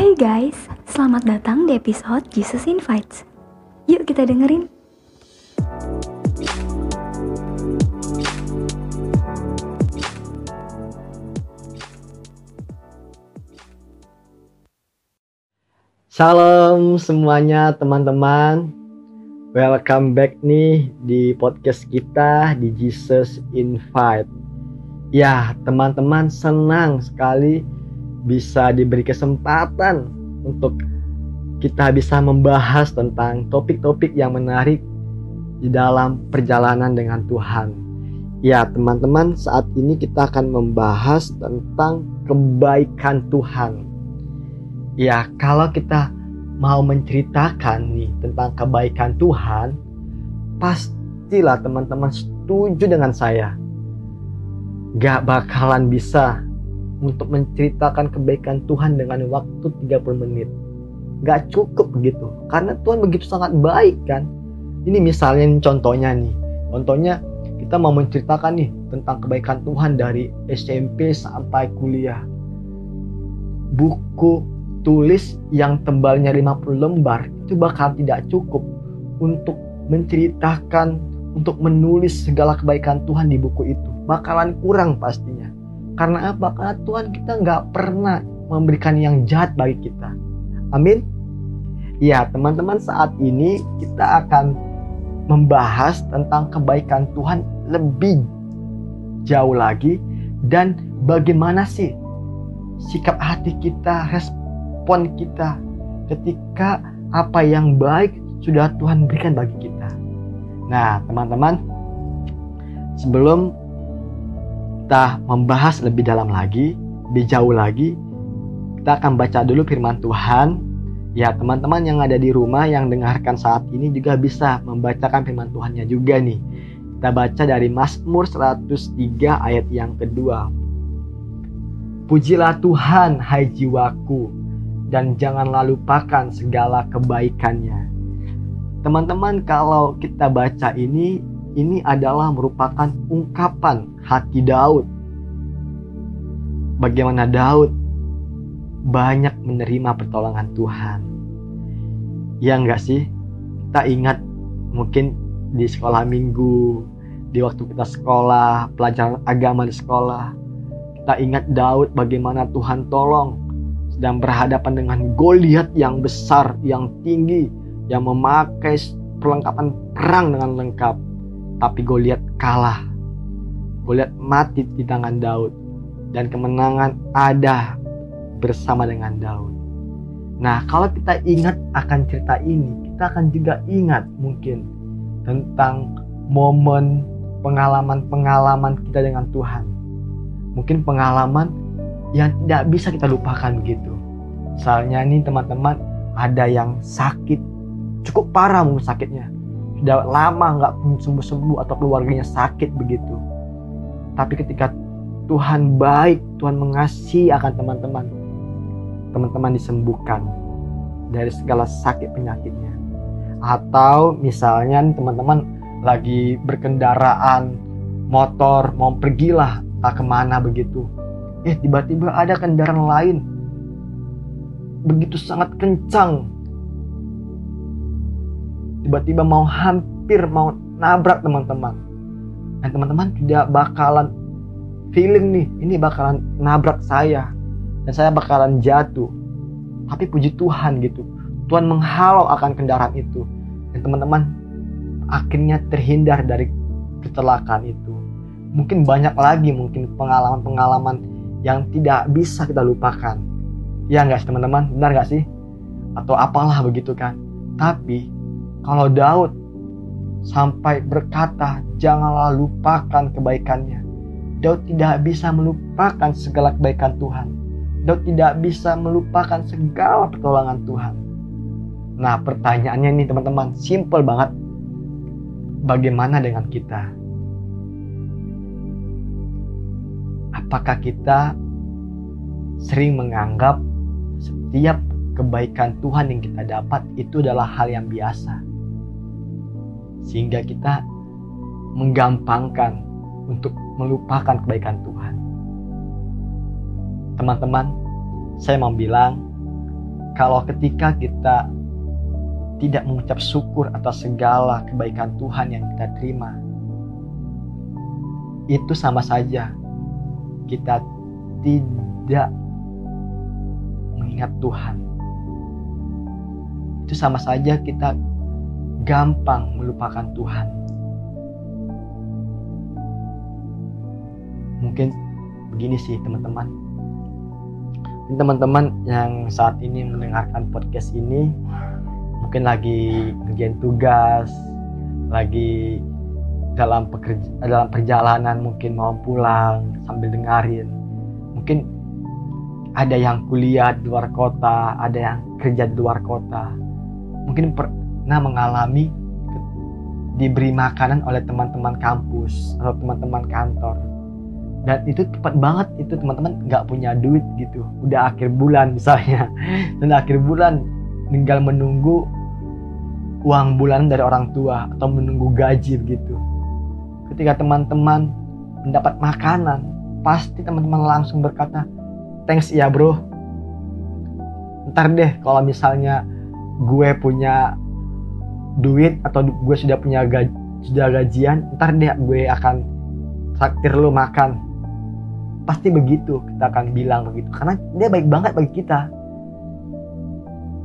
Hey guys, selamat datang di episode Jesus Invites. Yuk kita dengerin. Salam semuanya teman-teman. Welcome back nih di podcast kita di Jesus Invite. Ya, teman-teman senang sekali bisa diberi kesempatan untuk kita bisa membahas tentang topik-topik yang menarik di dalam perjalanan dengan Tuhan. Ya, teman-teman, saat ini kita akan membahas tentang kebaikan Tuhan Ya, kalau kita mau menceritakan nih tentang kebaikan Tuhan, pastilah teman-teman setuju dengan saya. Gak bakalan bisa untuk menceritakan kebaikan Tuhan dengan waktu 30 menit. Gak cukup begitu. Karena Tuhan begitu sangat baik kan. Ini misalnya contohnya nih. Contohnya kita mau menceritakan nih tentang kebaikan Tuhan dari SMP sampai kuliah. Buku tulis yang tebalnya 50 lembar itu bakal tidak cukup untuk menceritakan untuk menulis segala kebaikan Tuhan di buku itu bakalan kurang pastinya karena apa? karena Tuhan kita nggak pernah memberikan yang jahat bagi kita amin ya teman-teman saat ini kita akan membahas tentang kebaikan Tuhan lebih jauh lagi dan bagaimana sih sikap hati kita respon kita ketika apa yang baik sudah Tuhan berikan bagi kita. Nah, teman-teman, sebelum kita membahas lebih dalam lagi, lebih jauh lagi, kita akan baca dulu firman Tuhan. Ya, teman-teman yang ada di rumah yang dengarkan saat ini juga bisa membacakan firman Tuhannya juga nih. Kita baca dari Mazmur 103 ayat yang kedua. Pujilah Tuhan, hai jiwaku, dan janganlah lupakan segala kebaikannya. Teman-teman, kalau kita baca ini, ini adalah merupakan ungkapan hati Daud. Bagaimana Daud banyak menerima pertolongan Tuhan. Ya enggak sih? Kita ingat mungkin di sekolah minggu, di waktu kita sekolah, pelajaran agama di sekolah. Kita ingat Daud bagaimana Tuhan tolong dan berhadapan dengan Goliat yang besar, yang tinggi, yang memakai perlengkapan perang dengan lengkap. Tapi Goliat kalah. Goliat mati di tangan Daud dan kemenangan ada bersama dengan Daud. Nah, kalau kita ingat akan cerita ini, kita akan juga ingat mungkin tentang momen pengalaman-pengalaman kita dengan Tuhan. Mungkin pengalaman yang tidak bisa kita lupakan gitu. Misalnya nih teman-teman ada yang sakit cukup parah mungkin sakitnya lama nggak sembuh-sembuh atau keluarganya sakit begitu. Tapi ketika Tuhan baik, Tuhan mengasihi akan teman-teman. Teman-teman disembuhkan dari segala sakit penyakitnya. Atau misalnya teman-teman lagi berkendaraan motor mau pergilah tak ke mana begitu eh tiba-tiba ada kendaraan lain begitu sangat kencang tiba-tiba mau hampir mau nabrak teman-teman dan teman-teman tidak bakalan feeling nih ini bakalan nabrak saya dan saya bakalan jatuh tapi puji Tuhan gitu Tuhan menghalau akan kendaraan itu dan teman-teman akhirnya terhindar dari kecelakaan itu mungkin banyak lagi mungkin pengalaman-pengalaman yang tidak bisa kita lupakan. Ya nggak sih teman-teman? Benar nggak sih? Atau apalah begitu kan? Tapi kalau Daud sampai berkata janganlah lupakan kebaikannya. Daud tidak bisa melupakan segala kebaikan Tuhan. Daud tidak bisa melupakan segala pertolongan Tuhan. Nah pertanyaannya nih teman-teman, simple banget. Bagaimana dengan kita? apakah kita sering menganggap setiap kebaikan Tuhan yang kita dapat itu adalah hal yang biasa, sehingga kita menggampangkan untuk melupakan kebaikan Tuhan. Teman-teman, saya mau bilang kalau ketika kita tidak mengucap syukur atas segala kebaikan Tuhan yang kita terima, itu sama saja kita tidak mengingat Tuhan. Itu sama saja kita gampang melupakan Tuhan. Mungkin begini sih teman-teman. Teman-teman yang saat ini mendengarkan podcast ini mungkin lagi ngerjain tugas, lagi dalam pekerja, dalam perjalanan mungkin mau pulang sambil dengerin. Mungkin ada yang kuliah di luar kota, ada yang kerja di luar kota. Mungkin pernah mengalami diberi makanan oleh teman-teman kampus atau teman-teman kantor. Dan itu tepat banget itu teman-teman nggak punya duit gitu. Udah akhir bulan misalnya. Dan akhir bulan tinggal menunggu uang bulanan dari orang tua atau menunggu gaji begitu. Ketika teman-teman mendapat makanan, pasti teman-teman langsung berkata, "Thanks ya, Bro." Ntar deh kalau misalnya gue punya duit atau gue sudah punya gaji, sudah gajian, ntar deh gue akan traktir lo makan. Pasti begitu kita akan bilang begitu karena dia baik banget bagi kita.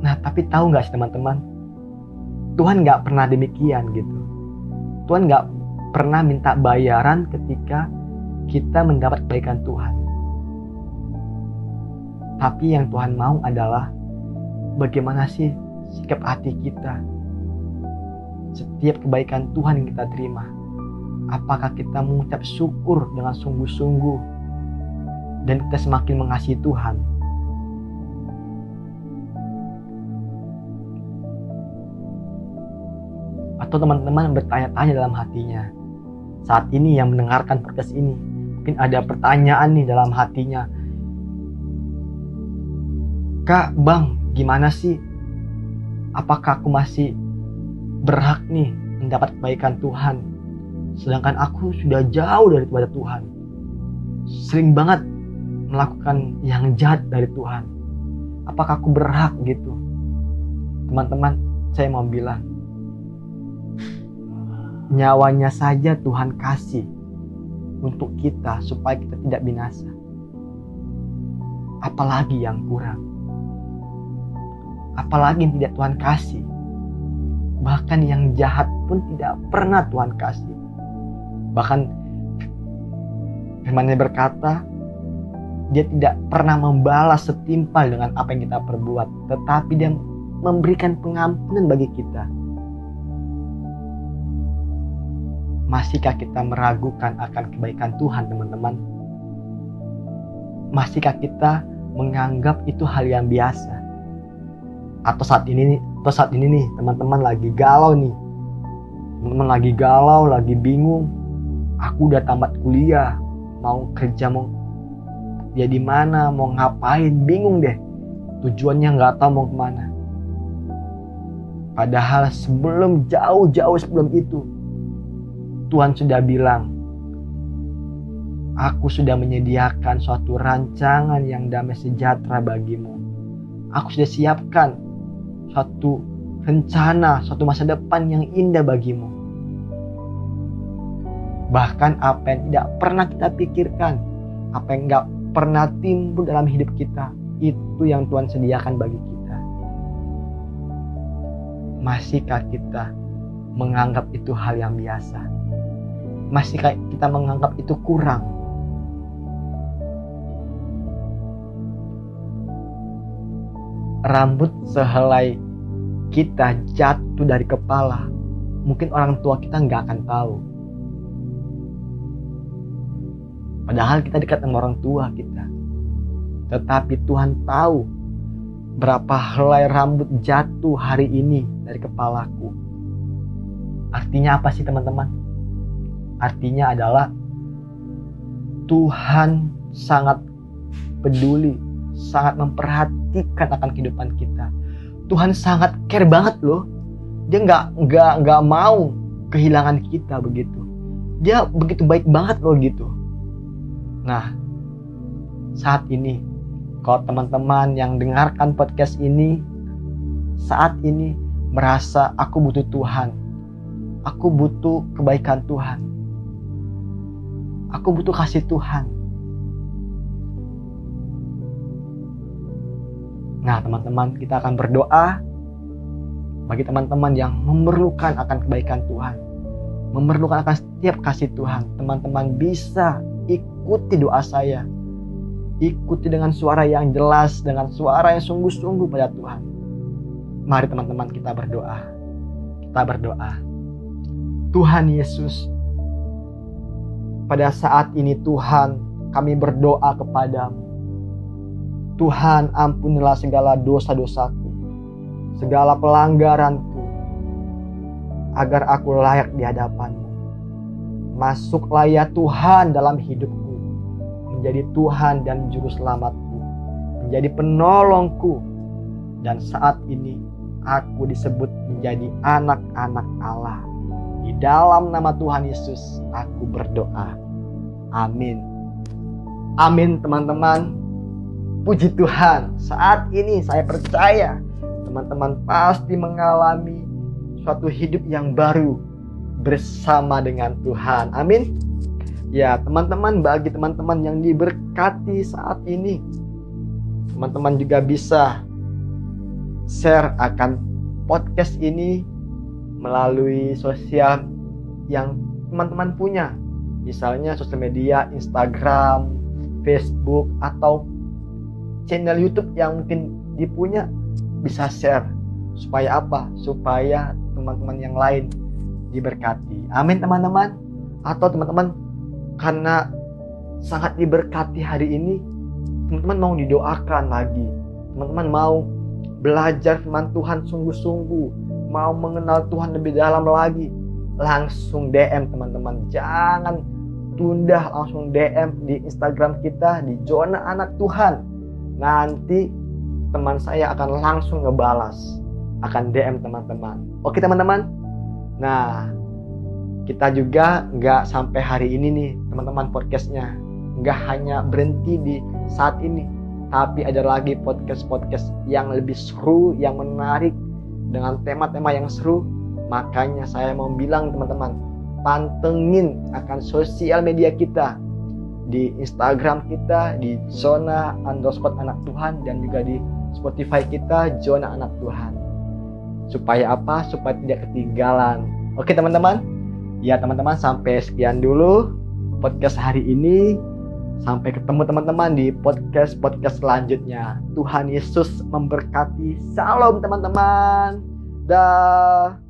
Nah, tapi tahu nggak sih teman-teman? Tuhan nggak pernah demikian gitu. Tuhan nggak pernah minta bayaran ketika kita mendapat kebaikan Tuhan. Tapi yang Tuhan mau adalah bagaimana sih sikap hati kita setiap kebaikan Tuhan yang kita terima. Apakah kita mengucap syukur dengan sungguh-sungguh? Dan kita semakin mengasihi Tuhan. Atau teman-teman bertanya-tanya dalam hatinya saat ini yang mendengarkan podcast ini mungkin ada pertanyaan nih dalam hatinya. Kak bang gimana sih? Apakah aku masih berhak nih mendapat kebaikan Tuhan sedangkan aku sudah jauh dari kepada Tuhan sering banget melakukan yang jahat dari Tuhan apakah aku berhak gitu teman-teman saya mau bilang nyawanya saja Tuhan kasih untuk kita supaya kita tidak binasa. Apalagi yang kurang. Apalagi yang tidak Tuhan kasih. Bahkan yang jahat pun tidak pernah Tuhan kasih. Bahkan firman berkata, dia tidak pernah membalas setimpal dengan apa yang kita perbuat, tetapi dia memberikan pengampunan bagi kita Masihkah kita meragukan akan kebaikan Tuhan, teman-teman? Masihkah kita menganggap itu hal yang biasa? Atau saat ini atau saat ini nih, teman-teman lagi galau nih. Teman-teman lagi galau, lagi bingung. Aku udah tamat kuliah, mau kerja mau ya di mana, mau ngapain, bingung deh. Tujuannya nggak tahu mau ke mana. Padahal sebelum jauh-jauh sebelum itu, Tuhan sudah bilang, Aku sudah menyediakan suatu rancangan yang damai sejahtera bagimu. Aku sudah siapkan suatu rencana, suatu masa depan yang indah bagimu. Bahkan apa yang tidak pernah kita pikirkan, apa yang nggak pernah timbul dalam hidup kita, itu yang Tuhan sediakan bagi kita. Masihkah kita menganggap itu hal yang biasa? masih kayak kita menganggap itu kurang. Rambut sehelai kita jatuh dari kepala, mungkin orang tua kita nggak akan tahu. Padahal kita dekat sama orang tua kita. Tetapi Tuhan tahu berapa helai rambut jatuh hari ini dari kepalaku. Artinya apa sih teman-teman? Artinya adalah Tuhan sangat peduli, sangat memperhatikan akan kehidupan kita. Tuhan sangat care banget loh. Dia nggak nggak nggak mau kehilangan kita begitu. Dia begitu baik banget loh gitu. Nah, saat ini Kalau teman-teman yang dengarkan podcast ini saat ini merasa aku butuh Tuhan. Aku butuh kebaikan Tuhan. Aku butuh kasih Tuhan. Nah, teman-teman, kita akan berdoa bagi teman-teman yang memerlukan akan kebaikan Tuhan, memerlukan akan setiap kasih Tuhan. Teman-teman bisa ikuti doa saya. Ikuti dengan suara yang jelas, dengan suara yang sungguh-sungguh pada Tuhan. Mari teman-teman kita berdoa. Kita berdoa. Tuhan Yesus, pada saat ini Tuhan kami berdoa kepadamu. Tuhan ampunilah segala dosa-dosaku, segala pelanggaranku, agar aku layak di hadapanmu. Masuklah ya Tuhan dalam hidupku, menjadi Tuhan dan Juru Selamatku, menjadi penolongku, dan saat ini aku disebut menjadi anak-anak Allah. Di dalam nama Tuhan Yesus, aku berdoa. Amin. Amin, teman-teman. Puji Tuhan, saat ini saya percaya teman-teman pasti mengalami suatu hidup yang baru bersama dengan Tuhan. Amin. Ya, teman-teman, bagi teman-teman yang diberkati saat ini, teman-teman juga bisa share akan podcast ini melalui sosial yang teman-teman punya. Misalnya sosial media, Instagram, Facebook, atau channel YouTube yang mungkin dipunya bisa share supaya apa? Supaya teman-teman yang lain diberkati. Amin teman-teman. Atau teman-teman karena sangat diberkati hari ini, teman-teman mau didoakan lagi. Teman-teman mau belajar firman Tuhan sungguh-sungguh, mau mengenal Tuhan lebih dalam lagi, langsung DM teman-teman. Jangan tunda langsung DM di Instagram kita di zona anak Tuhan nanti teman saya akan langsung ngebalas akan DM teman-teman. Oke teman-teman? Nah kita juga nggak sampai hari ini nih teman-teman podcastnya. Nggak hanya berhenti di saat ini tapi ada lagi podcast-podcast yang lebih seru yang menarik dengan tema-tema yang seru. Makanya saya mau bilang teman-teman pantengin akan sosial media kita di Instagram kita di zona underscore anak Tuhan dan juga di Spotify kita zona anak Tuhan. Supaya apa? Supaya tidak ketinggalan. Oke teman-teman? Ya teman-teman sampai sekian dulu podcast hari ini. Sampai ketemu teman-teman di podcast podcast selanjutnya. Tuhan Yesus memberkati. Salam teman-teman. Dah